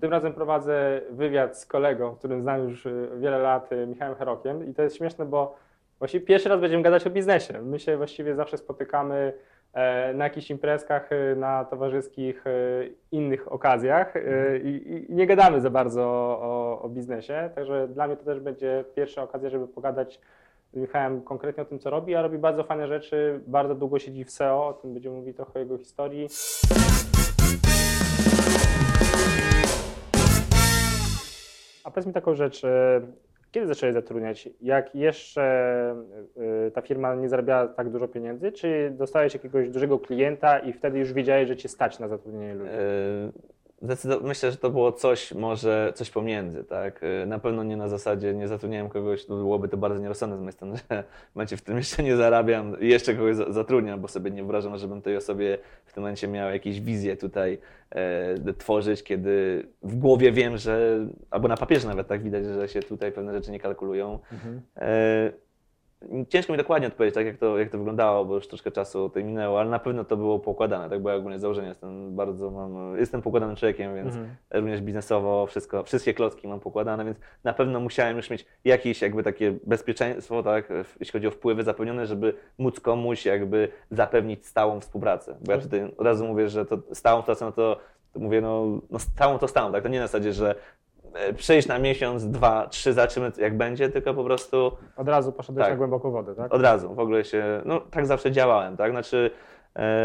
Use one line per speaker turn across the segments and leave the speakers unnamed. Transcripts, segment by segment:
Tym razem prowadzę wywiad z kolegą, którym znam już y, wiele lat, y, Michałem Herokiem. I to jest śmieszne, bo właściwie pierwszy raz będziemy gadać o biznesie. My się właściwie zawsze spotykamy e, na jakichś imprezkach, y, na towarzyskich innych okazjach i, nie gadamy za bardzo o, o, biznesie. Także dla mnie to też będzie pierwsza okazja, żeby pogadać z Michałem konkretnie o tym, co robi, a robi bardzo fajne rzeczy, bardzo długo siedzi w SEO, o tym będziemy mówić trochę o jego historii. A powiedz mi taką rzecz, e, kiedy zaczęłeś zatrudniać? Jak jeszcze e, ta firma nie zarabiała tak dużo pieniędzy, czy dostałeś jakiegoś dużego klienta i wtedy już wiedziałeś, że cię stać na zatrudnienie ludzi?
Myślę, że to było coś, może coś pomiędzy, tak? Y, na pewno nie na zasadzie, nie zatrudniałem kogoś, no byłoby to bardzo nierozsądne z mojej strony, że w momencie, w którym jeszcze nie zarabiam i jeszcze kogoś zatrudniam, bo sobie nie wyobrażam, żebym tej osobie w tym momencie miał jakieś wizje tutaj e, tworzyć, kiedy w głowie wiem, że, albo na papierze nawet tak widać, że się tutaj pewne rzeczy nie kalkulują. Mhm. E, Ciężko mi dokładnie odpowiedzieć, tak jak to, jak to wyglądało, bo już troszkę czasu tutaj minęło, ale na pewno to było poukładane, tak, bo ja ogólnie założenie jestem bardzo, mam, jestem poukładanym człowiekiem, więc mhm. również biznesowo wszystko, wszystkie klocki mam poukładane, więc na pewno musiałem już mieć jakieś jakby takie bezpieczeństwo, tak, jeśli chodzi o wpływy zapewnione, żeby móc komuś jakby zapewnić stałą współpracę, bo ja tutaj od razu mówię, że to stałą współpracę, no to to mówię, no, no stałą to stałą, tak? To nie na zasadzie, że E, przejść na miesiąc, dwa, trzy, zobaczymy jak będzie, tylko po prostu...
Od razu poszedłeś tak, na głęboką wodę, tak?
Od razu, w ogóle się, no tak zawsze działałem, tak? Znaczy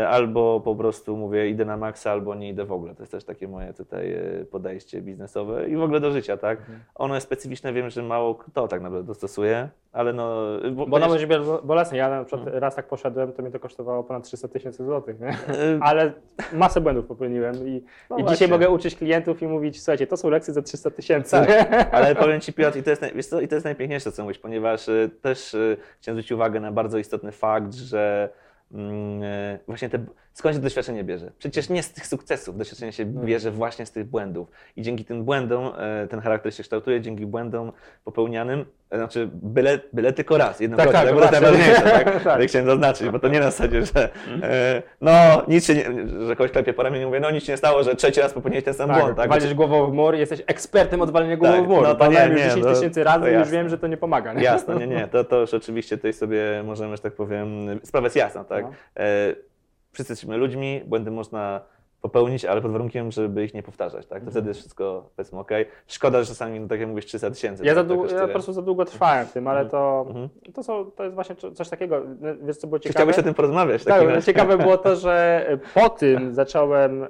albo po prostu mówię idę na maksa, albo nie idę w ogóle. To jest też takie moje tutaj e, podejście biznesowe i w ogóle do życia, tak? Mhm. Ono jest specyficzne, wiem, że mało kto tak naprawdę dostosuje, ale no...
Bo, bo nawet być bolesne. Ja na przykład mhm. raz tak poszedłem, to mnie to kosztowało ponad 300 tysięcy złotych, nie? E, ale masę błędów popełniłem i, no i dzisiaj mogę uczyć klientów i mówić, słuchajcie, to są lekcje za 300 tysięcy.
Tak, ale powiem Ci Piotr, i to, jest, wiesz co, i to jest najpiękniejsze, co mówisz, ponieważ też chciałem zwrócić uwagę na bardzo istotny fakt, że e, właśnie te, skąd się doświadczenie bierze? Przecież nie z tych sukcesów, doświadczenie się no. bierze właśnie z tych błędów. I dzięki tym błędom e, ten charakter się kształtuje, dzięki błędom popełnianym, e, znaczy byle, byle tylko raz, jedną tak, tak, tak, bo to najważniejsze, tak? tak. chciałem zaznaczyć, bo to nie na zasadzie, że no nic się nie, że kogoś klepie po ramieniu mówię, no nic się nie stało, że trzeci raz popełniłeś ten sam tak, błąd. Tak,
walisz głową w mur, jesteś ekspertem od walenia głową tak, w mur. No to nie, nie, 10 no, tysięcy razy i już wiem, że to nie pomaga. Nie?
Jasne, nie, nie, to, to już oczywiście tutaj sobie możemy, że tak powiem, sprawa jest jasna, tak? No. E, wszyscy jesteśmy ludźmi, błędy można popełnić, ale pod warunkiem, żeby ich nie powtarzać, tak? To mhm. wtedy jest wszystko, powiedzmy, ok. Szkoda, że czasami, no tak jak mówisz, 300 tysięcy.
Ja, tak, ja po prostu za długo trwałem w tym, ale mhm. to, mhm. to, są, to jest właśnie coś takiego, wiesz co było ciekawe?
Chciałbyś o tym porozmawiać.
Tak, ciekawe było to, że po tym zacząłem e,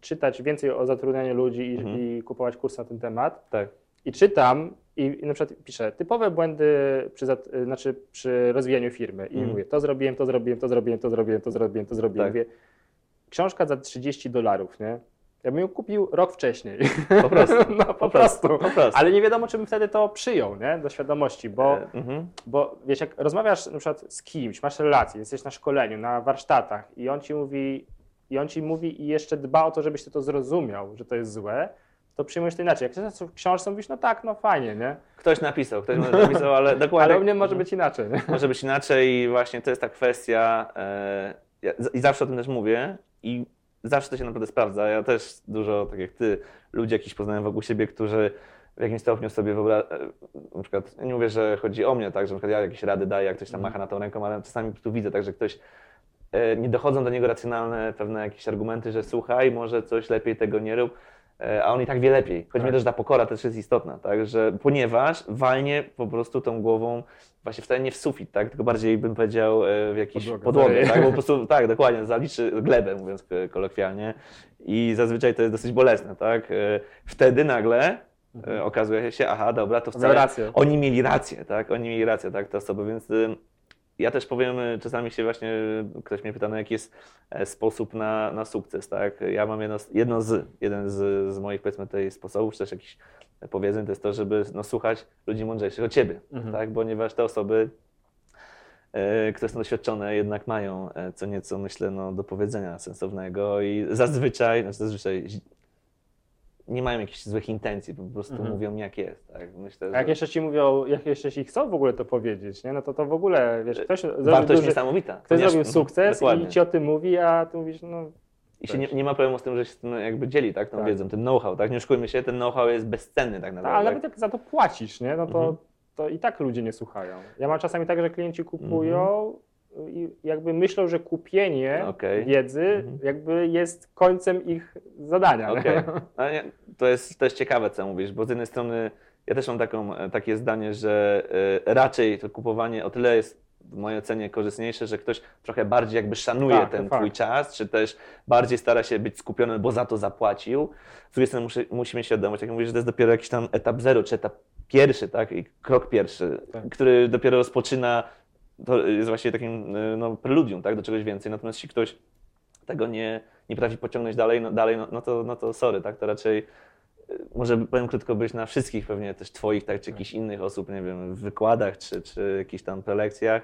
czytać więcej o zatrudnianiu ludzi i, mhm. i kupować kurs na ten temat. Tak. I czytam i, I na przykład piszę typowe błędy przy, znaczy przy rozwijaniu firmy. I mm. mówię, to zrobiłem, to zrobiłem, to zrobiłem, to zrobiłem, to zrobiłem, to zrobiłem. Tak. Mówię, książka za 30 dolarów, nie? Ja bym ją kupił rok wcześniej.
Po prostu.
no, po, po, prostu. prostu. po, prostu. Ale nie wiadomo, czy bym wtedy to przyjął, nie? Do świadomości, bo, e, mhm. bo wiesz, jak rozmawiasz na przykład z kimś, masz relację, jesteś na szkoleniu, na warsztatach i on ci mówi, i on ci mówi i jeszcze dba o to, żebyś ty to zrozumiał, że to jest złe, to przyjmujesz to inaczej. Jak w książce mówisz, no tak, no fajnie, nie?
Ktoś napisał, ktoś napisał, ale dokładnie.
Ale u mnie może być inaczej. Nie?
Może być inaczej i właśnie to jest ta kwestia, e, ja, i zawsze o tym też mówię i zawsze to się naprawdę sprawdza. Ja też dużo, tak jak ty, ludzi jakiś poznałem wokół siebie, którzy w jakimś stopniu sobie wyobrażają, e, na przykład, nie mówię, że chodzi o mnie, tak, że na przykład ja jakieś rady daję, jak ktoś tam mhm. macha na tą ręką, ale czasami tu widzę tak, że ktoś e, nie dochodzą do niego racjonalne pewne jakieś argumenty, że słuchaj, może coś lepiej tego nie rób, a on i tak wie lepiej. Chodzi tak. mi też, ta pokora też jest istotna, tak? że ponieważ walnie po prostu tą głową właśnie wcale nie w sufit, tak? tylko bardziej bym powiedział e, w jakieś podłogę, podłogę tak? Bo po prostu, tak, dokładnie, zaliczy glebę, mówiąc kolokwialnie i zazwyczaj to jest dosyć bolesne. Tak? E, wtedy nagle mhm. okazuje się, aha, dobra, to wcale oni mieli rację, tak? Oni mieli rację, tak, te osoby, więc ja też powiem, y, czasami się właśnie, ktoś mnie pyta, no jaki jest e, sposób na, na sukces, tak? Ja mam jedno, jedno z, jeden z, z moich, powiedzmy, tutaj sposobów, czy też jakichś powiedzeń, to jest to, żeby no, słuchać ludzi mądrzejszych od Ciebie, mhm. tak? Ponieważ te osoby, e, które są doświadczone, jednak mają e, co nieco, myślę, no, do powiedzenia sensownego i zazwyczaj, znaczy zazwyczaj nie mają jakichś złych intencji, po prostu mhm. mówią jak jest. Tak?
Myślę, że... A jak jeszcze ci mówią, jak jeszcze ci chcą w ogóle to powiedzieć, nie? no to to w ogóle, wiesz, ktoś
Wartość duży, niesamowita.
Ktoś zrobił sukces i ci o tym mówi, a ty mówisz, no
I się nie, nie ma problemu z tym, że się tym jakby dzieli, tak, tą
Tak.
wiedzą, tym know-how, tak? Nie oszukujmy się, ten know-how jest bezcenny tak naprawdę.
ale
tak?
nawet jak za to płacisz, nie? No to,
Mhm.
to i tak ludzie nie słuchają. Ja mam czasami tak, że klienci kupują i jakby myślą, że kupienie.
Okej.
wiedzy
Mhm.
jakby jest końcem ich zadania.
Okej. Ale nie, to, jest, to jest ciekawe, co mówisz, bo z jednej strony ja też mam taką, takie zdanie, że e, raczej to kupowanie o tyle jest w mojej ocenie korzystniejsze, że ktoś trochę bardziej jakby szanuje
Tak,
ten
fakt.
twój czas, czy też bardziej stara się być skupiony, bo za to zapłacił. Z drugiej strony musi, musi mieć świadomość, jak mówisz, że to jest dopiero jakiś tam etap zero, czy etap pierwszy, tak, i krok pierwszy,
Tak.
który dopiero rozpoczyna, to jest właśnie takim e, no, preludium, tak, do czegoś więcej. Natomiast jeśli ktoś tego nie, nie potrafi pociągnąć dalej, no, dalej no, no, to, no to sorry, tak, to raczej y, może powiem krótko być na wszystkich pewnie też twoich, tak, czy jakichś innych osób, nie wiem, w wykładach, czy, czy jakichś tam prelekcjach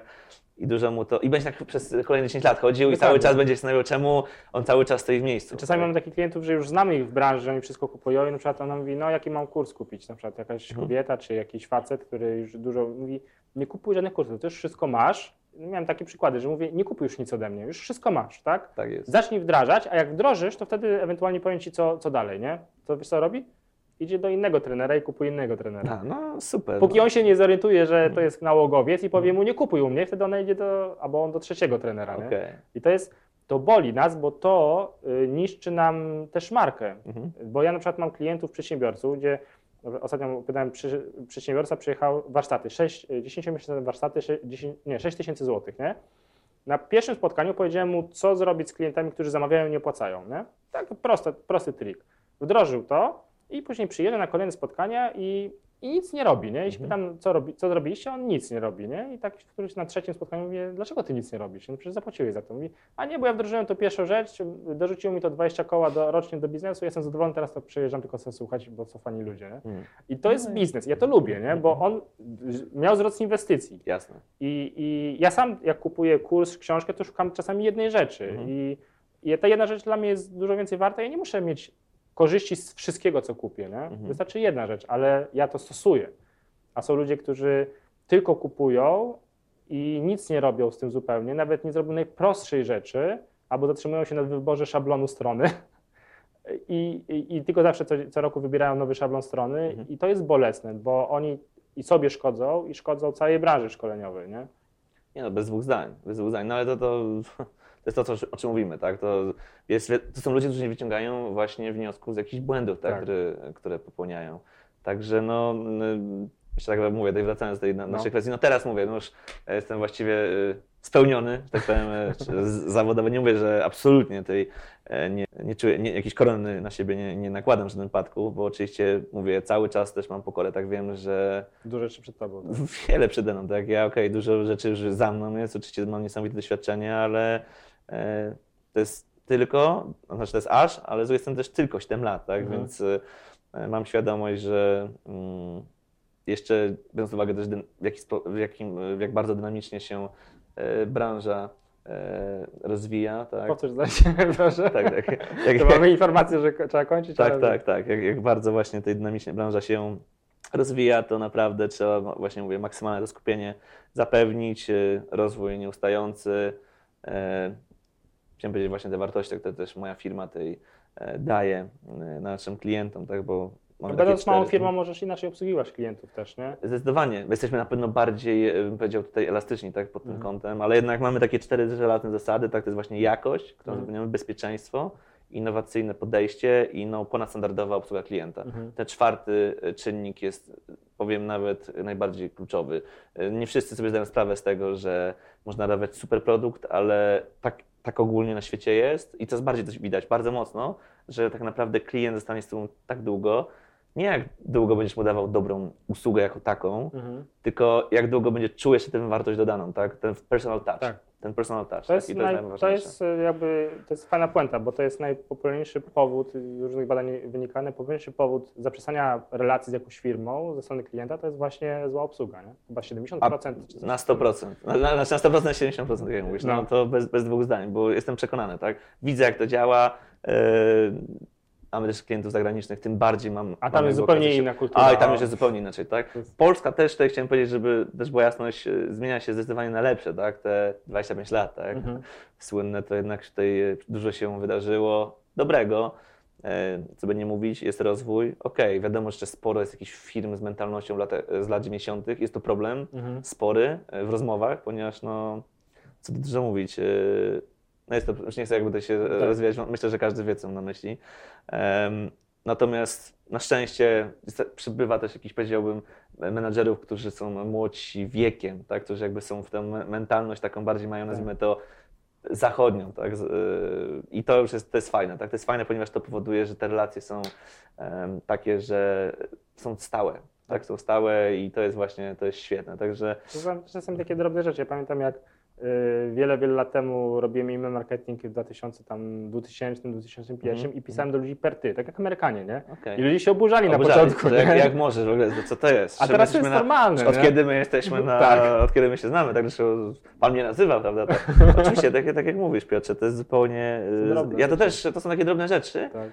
i dużo mu to, i będzie tak przez kolejne 10 lat chodził i
Dokładnie.
cały czas będzie się zastanawiał, czemu on cały czas stoi w miejscu.
Czasami
tak?
mamy takich klientów, że już znamy ich w branży, że oni wszystko kupują i na przykład ona mówi, no jaki mam kurs kupić, na przykład jakaś
Mhm.
kobieta czy jakiś facet, który już dużo mówi, nie kupuj żadnych kursów, to już wszystko masz. Miałem takie przykłady, że mówię, nie kupuj już nic ode mnie, już wszystko masz, tak?
Tak jest.
Zacznij wdrażać, a jak wdrożysz, to wtedy ewentualnie powiem Ci, co, co dalej, nie? To wiesz, co robi? Idzie do innego trenera i kupuje innego trenera.
A, no super.
Póki
no.
on się nie zorientuje, że to jest nałogowiec i powie mu, nie kupuj u mnie, wtedy ona idzie do, albo on do trzeciego trenera, nie?
Okej.
I to jest, to boli nas, bo to y, niszczy nam też markę.
Mhm.
Bo ja na przykład mam klientów, przedsiębiorców, gdzie ostatnio pytałem, przy, przedsiębiorca przyjechał warsztaty, 6, 10-miesięczne warsztaty, 6, 10, nie, 6 tysięcy złotych, nie? Na pierwszym spotkaniu powiedziałem mu, co zrobić z klientami, którzy zamawiają i nie opłacają, nie? Tak prosty, prosty trik. Wdrożył to i później przyjeżdża na kolejne spotkania i, i nic nie robi, nie? I się
Mhm.
pytam, co, robi, co zrobiliście? On nic nie robi, nie? I tak któryś na trzecim spotkaniu mówię, dlaczego ty nic nie robisz? No przecież zapłaciłeś za to. Mówi, a nie, bo ja wdrożyłem to pierwszą rzecz, dorzuciło mi to 20 koła do, rocznie do biznesu, jestem zadowolony, teraz to przyjeżdżam tylko sobie słuchać, bo są fani ludzie, nie?
Mhm.
I to jest biznes, ja to lubię, nie? Bo on miał wzrost inwestycji.
Jasne.
I, I ja sam, jak kupuję kurs, książkę, to szukam czasami jednej rzeczy.
Mhm.
I, I ta jedna rzecz dla mnie jest dużo więcej warta. Ja nie muszę mieć korzyści z wszystkiego, co kupię. Nie?
Mhm.
Wystarczy jedna rzecz, ale ja to stosuję. A są ludzie, którzy tylko kupują i nic nie robią z tym zupełnie, nawet nie zrobią najprostszej rzeczy, albo zatrzymują się na wyborze szablonu strony. I, i, I tylko zawsze co, co roku wybierają nowy szablon strony,
Mhm.
i to jest bolesne, bo oni i sobie szkodzą, i szkodzą całej branży szkoleniowej. Nie?
Nie no, bez dwóch zdań, bez dwóch zdań. No ale to, to, to jest to, co, o czym mówimy, tak? To, jest, to są ludzie, którzy nie wyciągają właśnie wniosków z jakichś błędów, tak?
Tak.
Które, które popełniają. Także no, n- jeszcze tak mówię, tutaj wracając do tej na-
No.
naszej kwestii, no teraz mówię, no już jestem właściwie e, spełniony, tak powiem, z- zawodowo. Nie mówię, że absolutnie tej e, nie, nie czuję, nie, jakiejś korony na siebie nie, nie nakładam w żadnym wypadku, bo oczywiście mówię, cały czas też mam pokorę, tak wiem, że
Dużo rzeczy przed tobą. Tak?
wiele przede mną, tak? Ja okej, dużo rzeczy już za mną jest, oczywiście mam niesamowite doświadczenie, ale to jest tylko, znaczy to jest aż, ale z drugiej strony też tylko 7 lat, tak?
Mhm.
Więc e, mam świadomość, że mm, jeszcze biorąc uwagę też w, jaki w, jakim, jak bardzo dynamicznie się e, branża e, rozwija, tak?
Powtórz zdanie, proszę.
Tak, tak. Jak,
To mamy informację, że trzeba kończyć.
tak,
ale-
tak, tak. Jak, jak bardzo właśnie tej dynamicznie branża się rozwija, to naprawdę trzeba właśnie mówię, maksymalne to skupienie zapewnić, rozwój nieustający. Chciałem powiedzieć właśnie te wartości, które też moja firma tej e, daje e, naszym klientom, tak, bo mamy
Będąc małą firmą, możesz inaczej obsługiwać klientów też, nie?
Zdecydowanie. My Jesteśmy na pewno bardziej, e, bym powiedział, tutaj elastyczni tak, pod tym
Mhm.
kątem, ale jednak mamy takie cztery żelazne zasady, tak, to jest właśnie jakość, którą
Mhm.
zapewniamy, bezpieczeństwo, innowacyjne podejście i no, ponadstandardowa obsługa klienta.
Mhm.
Ten czwarty czynnik jest, powiem nawet, najbardziej kluczowy. Nie wszyscy sobie zdają sprawę z tego, że można dawać super produkt, ale tak, tak ogólnie na świecie jest i coraz bardziej też widać, bardzo mocno, że tak naprawdę klient zostanie z Tobą tak długo, nie jak długo będziesz mu dawał dobrą usługę jako taką,
Mhm.
tylko jak długo będzie czuł jeszcze tę wartość dodaną, tak? Ten personal touch.
Tak.
Ten personal touch.
To
tak?
jest,
I
naj, to jest e, jakby, to jest fajna puenta, bo to jest najpopularniejszy powód, z różnych badań wynika, najpopularniejszy powód zaprzestania relacji z jakąś firmą ze strony klienta to jest właśnie zła obsługa, nie? Chyba 70%. czy coś
Na
takiego.
100%. Na, na, na 100%, na 70%, tak jak mówisz. No,
No.
to bez, bez dwóch zdań, bo jestem przekonany, tak? Widzę, jak to działa. e, też klientów zagranicznych, tym bardziej mam.
A tam jest zupełnie
okazję
inna kultura.
A i tam już jest zupełnie inaczej, tak? Polska też, tutaj chciałem powiedzieć, żeby też była jasność, e, zmienia się zdecydowanie na lepsze, tak? Te 25 lat, tak?
Mhm.
Słynne to jednak tutaj e, dużo się wydarzyło dobrego. E, Co by nie mówić, jest rozwój. Okej, wiadomo, że jeszcze sporo jest jakichś firm z mentalnością lat, z lat 90. Jest to problem
Mhm.
spory w rozmowach, ponieważ no, co tu dużo mówić, no jest to, już nie chcę jakby to się
Tak.
rozwijać, myślę, że każdy wie, co mam na myśli. Em, Natomiast na szczęście przybywa też jakiś, powiedziałbym, menadżerów, którzy są młodsi wiekiem, tak? którzy jakby są w tę me- mentalność taką bardziej mają, nazwijmy to, zachodnią, tak? Y, I to już jest, to jest fajne, tak? To jest fajne, ponieważ to powoduje, że te relacje są em, takie, że są stałe, tak? Są stałe i to jest właśnie, to jest świetne, także
To są czasem takie drobne rzeczy. Ja pamiętam jak wiele, wiele lat temu robiłem e-mail marketing w 2000, tam 2000, 2001
Mhm,
i pisałem do ludzi per ty, tak jak Amerykanie, nie?
okej.
I ludzie się oburzali na
Oburzali,
początku,
że jak, jak możesz w ogóle, co to jest?
A teraz jest normalne,
Od
nie?
kiedy my jesteśmy na,
Tak.
od kiedy my się znamy, tak zresztą pan mnie nazywa, prawda? To, oczywiście, tak, tak jak mówisz Piotrze, to jest zupełnie,
drobne
ja to
rzeczy.
też, to są takie drobne rzeczy,
Tak.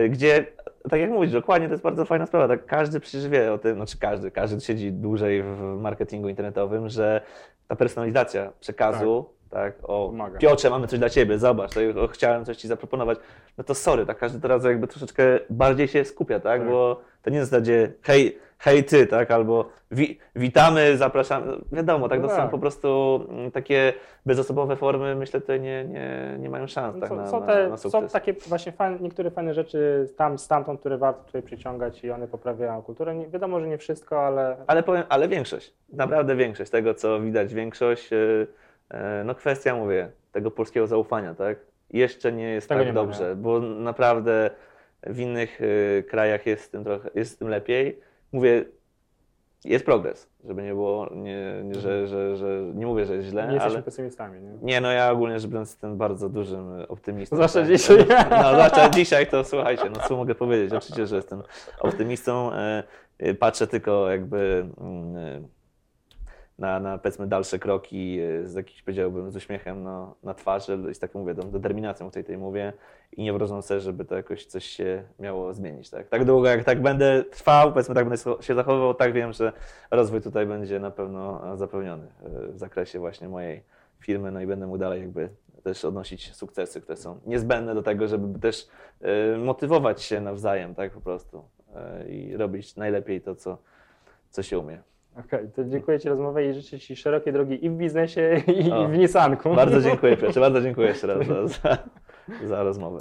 y, gdzie, tak jak mówisz, dokładnie, to jest bardzo fajna sprawa, tak każdy przecież wie o tym, znaczy każdy, każdy siedzi dłużej w marketingu internetowym, że ta personalizacja przekazu, tak, o
Pomaga.
Piotrze, mamy coś dla Ciebie, zobacz, tak, o, chciałem coś Ci zaproponować, no to sorry, tak, każdy teraz jakby troszeczkę bardziej się skupia, tak,
Tak.
bo to nie jest w zasadzie hej, hej Ty, tak, albo wi, witamy, zapraszamy, wiadomo, tak,
No
to
tak.
są po prostu mm, takie bezosobowe formy, myślę, tutaj nie, nie, nie mają szans, tak,
są,
na,
są, te,
na
są takie właśnie fajne, niektóre fajne rzeczy tam, stamtąd, które warto tutaj przyciągać i one poprawiają kulturę. Nie, wiadomo, że nie wszystko, ale
Ale powiem, ale większość, naprawdę większość tego, co widać, większość, yy, yy, no kwestia, mówię, tego polskiego zaufania, tak? Jeszcze nie jest
Tego
tak
nie
dobrze, bo naprawdę w innych yy, krajach jest z tym trochę, jest z tym lepiej. Mówię, jest progres, żeby nie było, nie, nie, że, że, że, nie mówię, że jest źle,
nie jesteśmy
ale...
pesymistami. Nie?
Nie, no ja ogólnie rzecz biorąc jestem bardzo dużym optymistą.
Zwłaszcza
tak.
dzisiaj.
No, zwłaszcza dzisiaj to słuchajcie, no co mogę powiedzieć? Oczywiście, że jestem optymistą. e, Patrzę tylko jakby mm, e, na, na powiedzmy dalsze kroki e, z jakimś powiedziałbym z uśmiechem no, na twarzy, i z taką mówię, tą determinacją, o której tutaj mówię i nie wróżą sobie, żeby to jakoś coś się miało zmienić. Tak, tak długo jak tak będę trwał, powiedzmy tak będę się zachowywał, tak wiem, że rozwój tutaj będzie na pewno zapewniony e, w zakresie właśnie mojej firmy, no i będę mógł dalej jakby też odnosić sukcesy, które są niezbędne do tego, żeby też e, motywować się nawzajem, tak po prostu i robić najlepiej to, co, co się umie.
Okej, to dziękuję Ci za rozmowę i życzę Ci szerokiej drogi i w biznesie, i,
O,
i w Nissanku.
Bardzo dziękuję Piotrze, bardzo dziękuję jeszcze raz za, za, za rozmowę.